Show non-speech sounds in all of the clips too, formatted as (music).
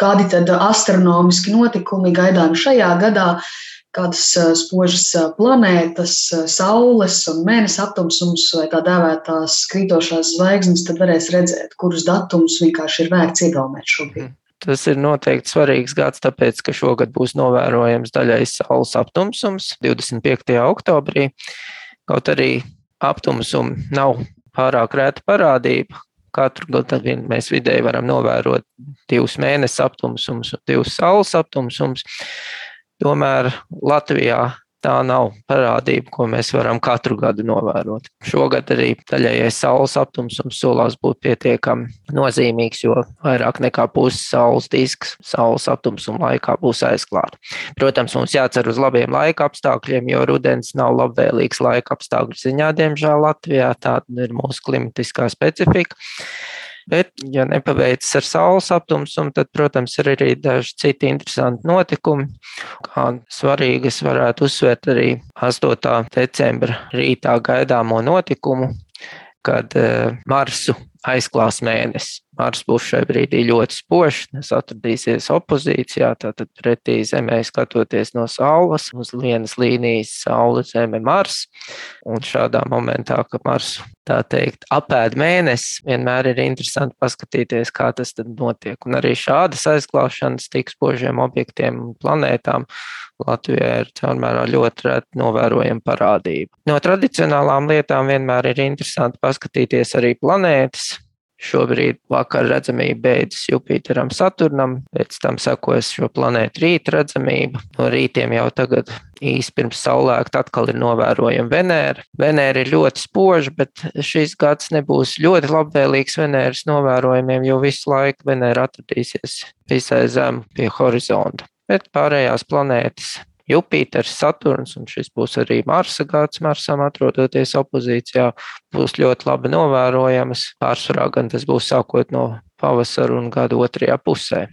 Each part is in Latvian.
Kādi tad astronomiski notikumi gaidāmi šajā gadā? Kādas spožas planētas, saules un mēnesi aptumsums vai tā dēvētās krītošās zvaigznes, tad varēs redzēt, kurus datumus vienkārši ir vērts iegaumēt šobrīd. Tas ir noteikti svarīgs gads, tāpēc, ka šogad būs novērojams daļais saules aptumsums 25. oktobrī. Kaut arī aptumsumi nav pārāk rēta parādība, Katru gadu mēs vidēji varam novērot divus mēnešus aptumsumus un divus saules aptumsumus. Tomēr Latvijā tā nav parādība, ko mēs varam katru gadu novērot. Šogad arī daļējais saules aptumsums solās būt pietiekami nozīmīgs, jo vairāk nekā pusi saules disks saules aptumsuma laikā būs aizklāta. Protams, mums jācer uz labiem laika apstākļiem, jo rudens nav labvēlīgs laika apstākļu ziņā, diemžēl Latvijā. Tāda ir mūsu klimatiskā specifika. Bet, ja nepaveicas ar saules aptumsumu, tad, protams, ir arī daži citi interesanti notikumi. Kā svarīgi es varētu uzsvērt arī 8. decembra rītā gaidāmo notikumu, kad eh, Marsu aizklās mēnesis. Mars būs šai brīdī ļoti spožs, tas atradīsies opozīcijā, tātad pretī Zemē skatoties no Saules uz vienas līnijas Saule, Zeme, Mars. Un šādā momentā, kad Mars tā teikt apēd mēnesi, vienmēr ir interesanti paskatīties, kā tas tad notiek. Un arī šādas aizklāšanas tik spožiem objektiem un planētām Latvijā ir caurmērā ļoti reta novērojama parādība. No tradicionālām lietām vienmēr ir interesanti paskatīties arī planētas, Šobrīd vakar redzamība beidzas Jupiteram, Saturnam, pēc tam sekojas šo planētu rīta redzamība. No rītiem jau tagad īsi pirms saulēkta atkal ir novērojama Venēra. Venēra ir ļoti spoža, bet šis gads nebūs ļoti labvēlīgs Venēras novērojumiem, jo visu laiku Venēra atradīsies visai zem pie horizonta. Bet pārējās planētas Jupiters, Saturns, un šis būs arī Marsa gads. Marsam atrodoties opozīcijā, būs ļoti labi novērojamas. Pārsvarā gan tas būs sākot no pavasara un gada otrajā pusē.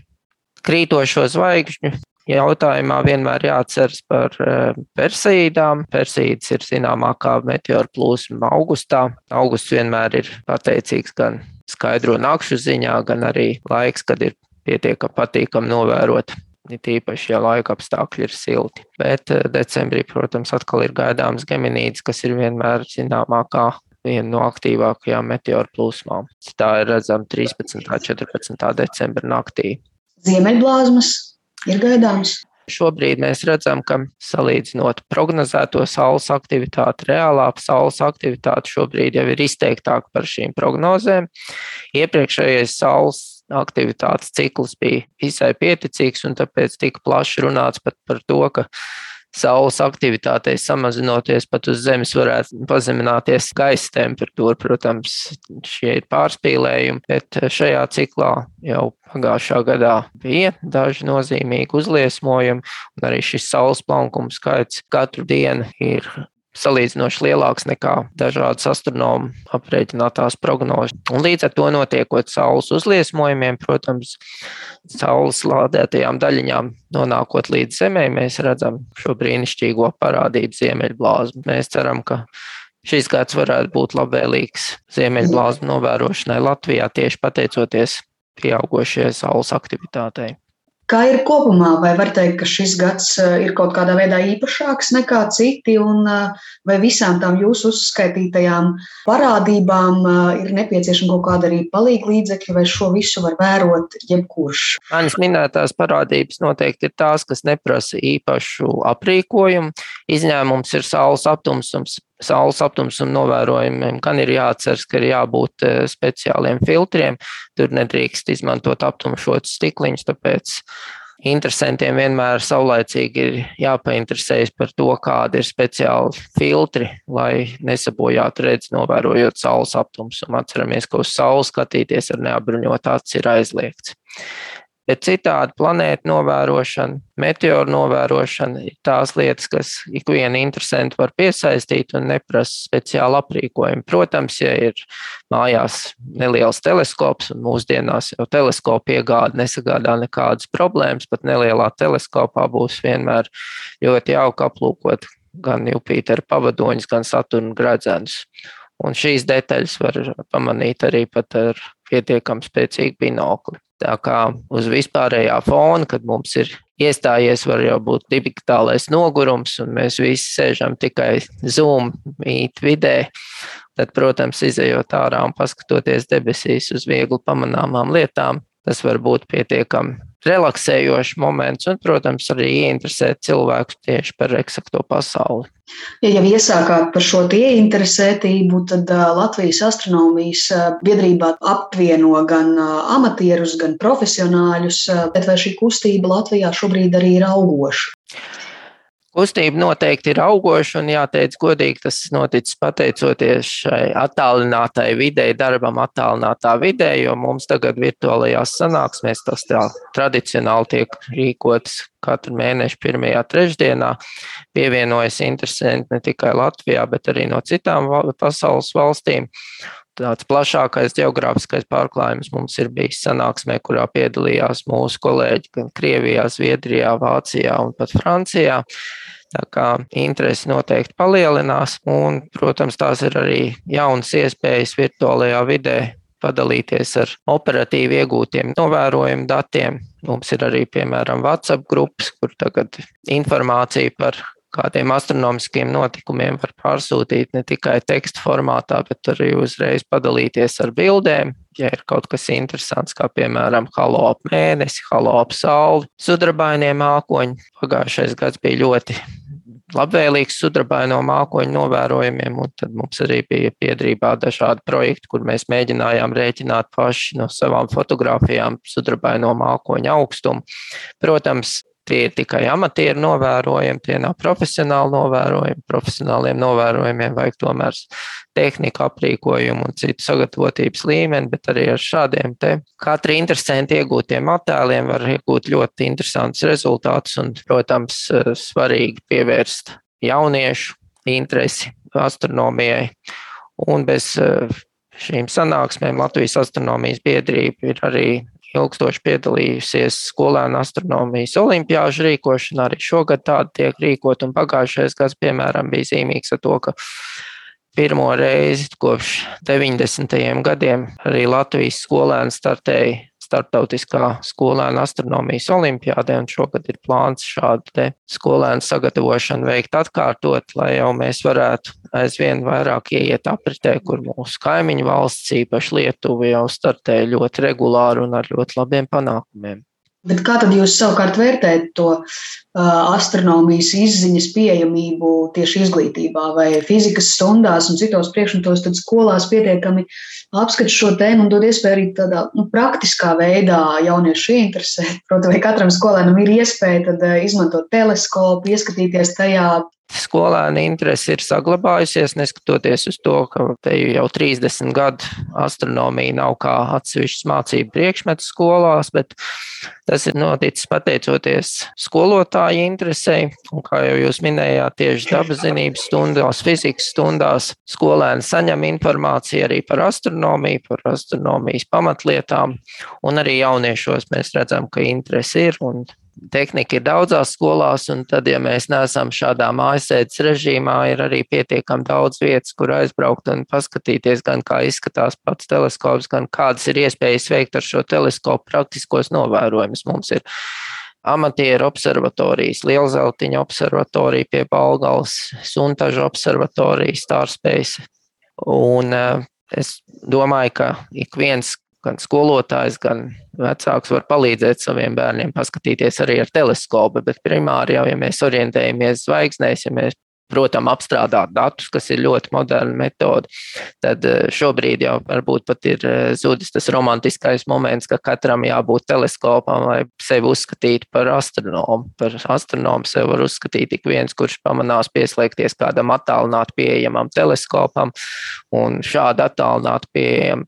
Krītošo zvaigžņu jautājumā vienmēr jāatceras par eh, Persīdām. Persīdas ir zināmākā meteoru plūsma augustā. Augusts vienmēr ir pateicīgs gan skaidro nakšu ziņā, gan arī laiks, kad ir pietiekami patīkami novērot it īpaši, ja laika apstākļi ir silti. Bet eh, decembrī, protams, atkal ir gaidāms geminīds, kas ir vienmēr zināmākā viena no aktīvākajām meteoru plūsmām. Tā ir redzama 13. un 14. decembra naktī. Ziemeļblāzmas ir gaidāmas. Šobrīd mēs redzam, ka salīdzinot prognozēto saules aktivitāti, reālā saules aktivitāte šobrīd jau ir izteiktāka par šīm prognozēm. Iepriekšējais saules aktivitātes cikls bija visai pieticīgs, un tāpēc tika plaši runāts pat par to, ka Saules aktivitātei samazinoties pat uz Zemes varētu pazemināties gaisa temperatūra. Protams, šie ir pārspīlējumi, bet šajā ciklā jau pagājušā gadā bija daži nozīmīgi uzliesmojumi, un arī šis saules plankuma skaits katru dienu ir salīdzinoši lielāks nekā dažādas astronomu aprēķinātās prognozes. Un līdz ar to notiekot saules uzliesmojumiem, protams, saules lādētajām daļiņām nonākot līdz Zemē, mēs redzam šo brīnišķīgo parādību Ziemeļblāzmu. Mēs ceram, ka šis gads varētu būt labvēlīgs Ziemeļblāzmu novērošanai Latvijā tieši pateicoties pieaugošajai saules aktivitātei. Kā ir kopumā, vai var teikt, ka šis gads eh, ir kaut kādā veidā īpašāks nekā citi, un eh, vai visām tām jūsu uzskaitītajām parādībām eh, ir nepieciešama kaut kāda arī palīga līdzekļa, vai šo visu var vērot jebkurš? Manas minētās parādības noteikti ir tās, kas neprasa īpašu aprīkojumu. Izņēmums ir saules aptumsums, saules aptumsuma novērojumiem, gan ir jāatceras, ka ir jābūt eh, speciāliem filtriem. Tur nedrīkst izmantot aptumšotus stikliņus, tāpēc interesantiem vienmēr saulēcīgi ir jāpainteresējas par to, kādi ir speciāli filtri, lai nesabojātu redzi, novērojot saules aptumsumu. Atceramies, ka uz saules skatīties ar neapbruņot acis ir aizliegts. Bet citādi planētu novērošana, meteoru novērošana ir tās lietas, kas ikvienu interesantu var piesaistīt un neprasa speciālu aprīkojumu. Protams, ja ir mājās neliels teleskops, un mūsdienās jau teleskopa iegāde nesagādā nekādas problēmas, pat nelielā teleskopā būs vienmēr ļoti jauki aplūkot gan Jupitera pavadoņus, gan Saturna gradzenus. Un šīs detaļas var pamanīt arī pat ar pietiekami spēcīgu binokli. Tā kā uz vispārējā fona, kad mums ir iestājies, var jau būt digitālais nogurums, un mēs visi sēžam tikai Zoom mīt vidē. Tad, protams, izējot ārā un paskatoties debesīs uz viegli pamanāmām lietām, tas var būt pietiekami relaksējošs moments un, protams, arī ieinteresēt cilvēkus tieši par eksakto pasauli. Ja jau iesākāt par šo ieinteresētību, tad Latvijas astronomijas biedrībā apvieno gan amatierus, gan profesionāļus, bet vai šī kustība Latvijā šobrīd arī ir augoša? Kustība noteikti ir augoša, un jāteic, godīgi tas noticis pateicoties šai attālinātai videi, darbam attālinātā vidē, jo mums tagad virtuālajās sanāksmēs tas tā tradicionāli tiek rīkots katru mēnešu pirmajā trešdienā. Pievienojas interesanti ne tikai Latvijā, bet arī no citām pasaules valstīm tāds plašākais geogrāfiskais pārklājums mums ir bijis sanāksmē, kurā piedalījās mūsu kolēģi gan Krievijā, Zviedrijā, Vācijā un pat Francijā. Tā kā interesi noteikti palielinās, un, protams, tās ir arī jaunas iespējas virtuālajā vidē padalīties ar operatīvi iegūtiem novērojumu datiem. Mums ir arī, piemēram, WhatsApp grupas, kur tagad informācija par kādiem astronomiskiem notikumiem var pārsūtīt ne tikai tekstu formātā, bet arī uzreiz padalīties ar bildēm. Ja ir kaut kas interesants, kā piemēram, halo ap mēnesi, halo ap sauli, sudrabainie mākoņi. Pagājušais gads bija ļoti labvēlīgs sudrabaino mākoņu novērojumiem, un tad mums arī bija piedrībā dažādi projekti, kur mēs mēģinājām rēķināt paši no savām fotografijām sudrabaino mākoņu augstumu. Protams, Tie ir tikai amatieru novērojumi, tie nav profesionāli novērojumi. Profesionāliem novērojumiem vajag tomēr tehniku, aprīkojumu un citu sagatavotības līmeni, bet arī ar šādiem te katra interesanti iegūtiem attēliem var iegūt ļoti interesantus rezultātus un, protams, svarīgi pievērst jauniešu interesi astronomijai. Un bez šīm sanāksmēm Latvijas astronomijas biedrība ir arī ilgstoši piedalījusies skolēnu astronomijas olimpiāžu rīkošanā. Arī šogad tāda tiek rīkot, un pagājušais gads, piemēram, bija zīmīgs ar to, ka pirmo reizi kopš 90. gadiem arī Latvijas skolēni startēja starptautiskā skolēnu astronomijas olimpiādē, un šogad ir plāns šādu skolēnu sagatavošanu veikt atkārtot, lai jau mēs varētu aizvien vairāk ieiet apritē, kur mūsu kaimiņu valsts, īpaši Lietuva, jau startē ļoti regulāri un ar ļoti labiem panākumiem. Bet kā tad jūs savukārt vērtējat to astronomijas izziņas pieejamību tieši izglītībā vai fizikas stundās un citos priekšmetos, tad skolās pietiekami apskata šo tēmu un dod iespēju arī tādā nu, praktiskā veidā jauniešu ieinteresēt. (laughs) Protams, vai katram skolēnam ir iespēja tad, izmantot teleskopu, ieskatīties tajā, skolēna interese ir saglabājusies, neskatoties uz to, ka te jau 30 gadu astronomija nav kā atsevišķs mācību priekšmets skolās, bet tas ir noticis pateicoties skolotāju interesei. Un, kā jau jūs minējāt, tieši dabas zinības stundās, fizikas stundās skolēni saņem informāciju arī par astronomiju, par astronomijas pamatlietām, un arī jauniešos mēs redzam, ka interese ir un tehnika ir daudzās skolās, un tad, ja mēs neesam šādā mājasēdes režīmā, ir arī pietiekami daudz vietas, kur aizbraukt un paskatīties, gan kā izskatās pats teleskops, gan kādas ir iespējas veikt ar šo teleskopu praktiskos novērojumus. Mums ir amatieru observatorijas, Lielzeltiņa observatorija pie Balgals, Suntaža observatorija, Starspace. Un uh, es domāju, ka ik viens, gan skolotājs, gan vecāks var palīdzēt saviem bērniem paskatīties arī ar teleskopu, bet primāri jau, ja mēs orientējamies zvaigznēs, ja mēs protams, apstrādāt datus, kas ir ļoti moderna metode, tad eh, šobrīd jau varbūt pat ir eh, zudis tas romantiskais moments, ka katram jābūt teleskopam, lai sevi uzskatītu par astronomu. Par astronomu sev var uzskatīt ik viens, kurš pamanās pieslēgties kādam attālināti pieejamam teleskopam, un šādi attālināti pieejam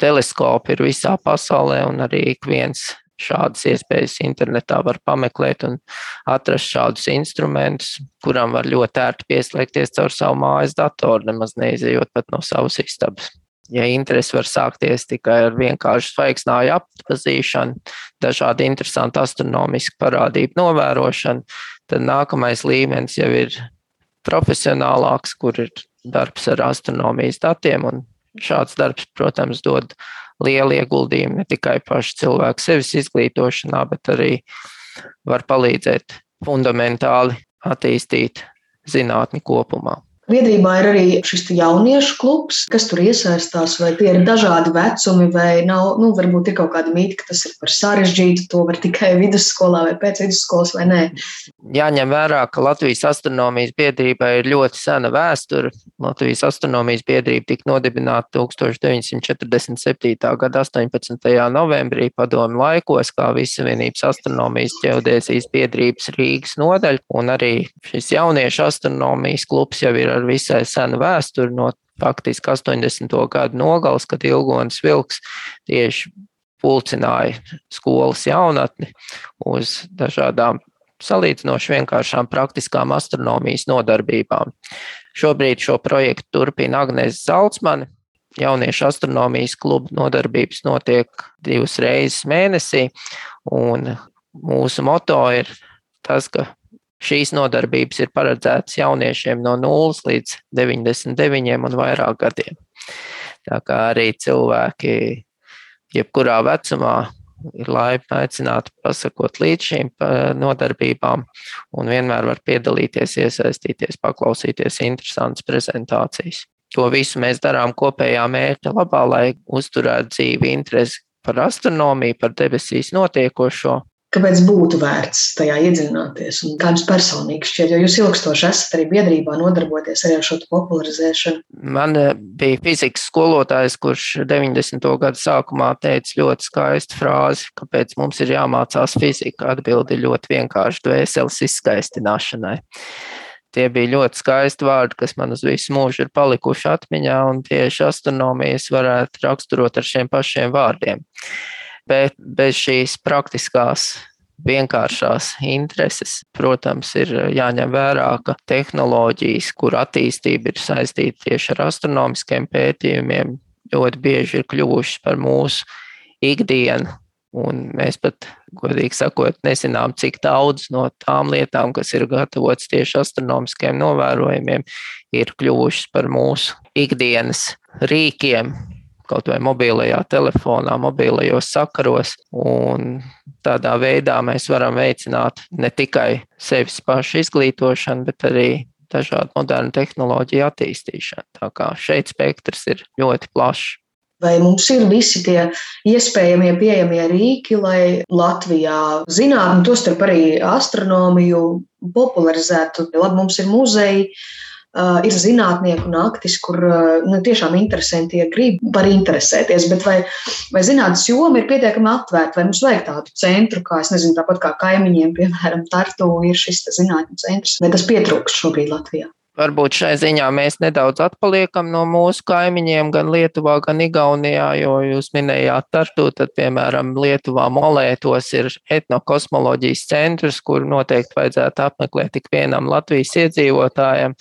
teleskopi ir visā pasaulē, un arī ik viens šādas iespējas internetā var pameklēt un atrast šādus instrumentus, kuram var ļoti ērti pieslēgties caur savu mājas datoru, nemaz neizejot pat no savas istabas. Ja interesi var sākties tikai ar vienkāršu svaigsnāju appazīšanu, dažādi interesanti astronomiski parādību novērošanu, tad nākamais līmenis jau ir profesionālāks, kur ir darbs ar astronomijas datiem Šāds darbs, protams, dod liela ieguldījuma ne tikai paša cilvēka sevis izglītošanā, bet arī var palīdzēt fundamentāli attīstīt zinātni kopumā. Biedrībā ir arī šis jauniešu klubs, kas tur iesaistās, vai tie ir dažādi vecumi, vai nav, nu, varbūt ir kaut kāda mīta, ka tas ir par sarežģītu, to var tikai (laughs) vidusskolā vai pēc vidusskolas, vai nē. Jāņem vērā, ka Latvijas astronomijas biedrībai ir ļoti sena vēsture. Latvijas astronomijas biedrība tika nodibināta 1947. gada 18. novembrī padomu laikos, kā Visavienības astronomijas ģeodēzijas biedrības Rīgas nodaļa, un arī šis jauniešu astronomijas klubs jau ir ar visai senu vēsturi no faktiski 80. gadu nogales, kad Ilgonis Vilks tieši pulcināja skolas jaunatni uz dažādām salīdzinoši vienkāršām praktiskām astronomijas nodarbībām. Šobrīd šo projektu turpina Agnēs Zaltsmane. Jauniešu astronomijas kluba nodarbības notiek divas reizes mēnesī, un mūsu moto ir tas, ka Šīs nodarbības ir paredzētas jauniešiem no 0 līdz 99 un vairāk gadiem. Tā kā arī cilvēki, jebkurā vecumā, ir laipni aicināti pasakot līdz šīm nodarbībām un vienmēr var piedalīties, iesaistīties, paklausīties interesantas prezentācijas. To visu mēs darām kopējā mērķa labā, lai uzturētu dzīvi interesi par astronomiju, par debesīs notiekošo Kāpēc būtu vērts tajā iedziļināties? Un kā jums personīgi šķiet, jo jūs ilgstoši esat arī biedrībā nodarboties arī ar šo popularizēšanu? Man eh, bija fizikas skolotājs, kurš 90. gadu sākumā teica ļoti skaistu frāzi, kāpēc mums ir jāmācās fizika. Atbildi ļoti vienkārši dvēseles izskaistināšanai. Tie bija ļoti skaisti vārdi, kas man uz visu mūžu ir palikuši atmiņā, un tieši astronomijas varētu raksturot ar šiem pašiem vārdiem bet bez šīs praktiskās vienkāršās intereses. Protams, ir jāņem vērā, ka tehnoloģijas, kur attīstība ir saistīta tieši ar astronomiskiem pētījumiem, ļoti bieži ir kļuvušas par mūsu ikdienu. Un mēs pat, godīgi sakot, nezinām, cik daudz no tām lietām, kas ir gatavotas tieši astronomiskiem novērojumiem, ir kļuvušas par mūsu ikdienas rīkiem, kaut vai mobilajā telefonā, mobilajos sakaros. Tādā veidā mēs varam veicināt ne tikai sevis pašu izglītošanu, bet arī dažādu modernu tehnoloģiju attīstīšanu. Tā kā šeit spektrs ir ļoti plašs. Vai mums ir visi tie iespējamie pieejamie rīki, lai Latvijā zinātnē, tostarp arī astronomiju, popularizētu? Labi, mums ir muzeji, Uh, ir zinātnieku naktis, kur uh, nu, tiešām interesanti, ja grib, var interesēties. Bet vai, vai zinātnīs joma ir pietiekami atvērta, vai mums vajag tādu centru, kā es nezinu, tāpat kā kaimiņiem, piemēram, Tartu ir šis zinātnīs centrs, vai tas pietrūkst šobrīd Latvijā? Varbūt šai ziņā mēs nedaudz atpaliekam no mūsu kaimiņiem, gan Lietuvā, gan Igaunijā, jo jūs minējāt Tartu, tad, piemēram, Lietuvā Molētos ir etnokosmoloģijas centrs, kur noteikti vajadzētu apmeklēt tik vienam Latvijas iedzīvotājam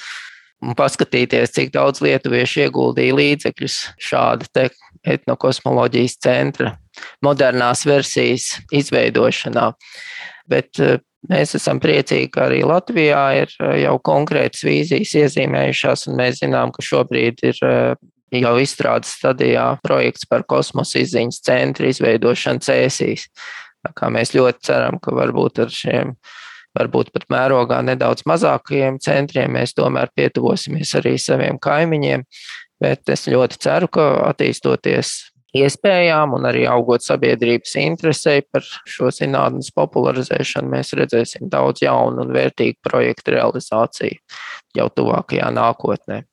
un paskatīties, cik daudz lietuviešu ieguldīja līdzekļus šāda etnokosmoloģijas centra modernās versijas izveidošanā. Bet eh, mēs esam priecīgi, ka arī Latvijā ir eh, jau konkrētas vīzijas iezīmējušās, un mēs zinām, ka šobrīd ir eh, jau izstrādes stadijā projekts par kosmosa izziņas centra izveidošanu cēsīs. Kā mēs ļoti ceram, ka varbūt ar šiem varbūt pat mērogā nedaudz mazākajiem centriem, mēs tomēr pietuvosimies arī saviem kaimiņiem. Bet es ļoti ceru, ka attīstoties iespējām un arī augot sabiedrības interesei par šo zinātnes popularizēšanu, mēs redzēsim daudz jaunu un vērtīgu projektu realizāciju jau tuvākajā nākotnē.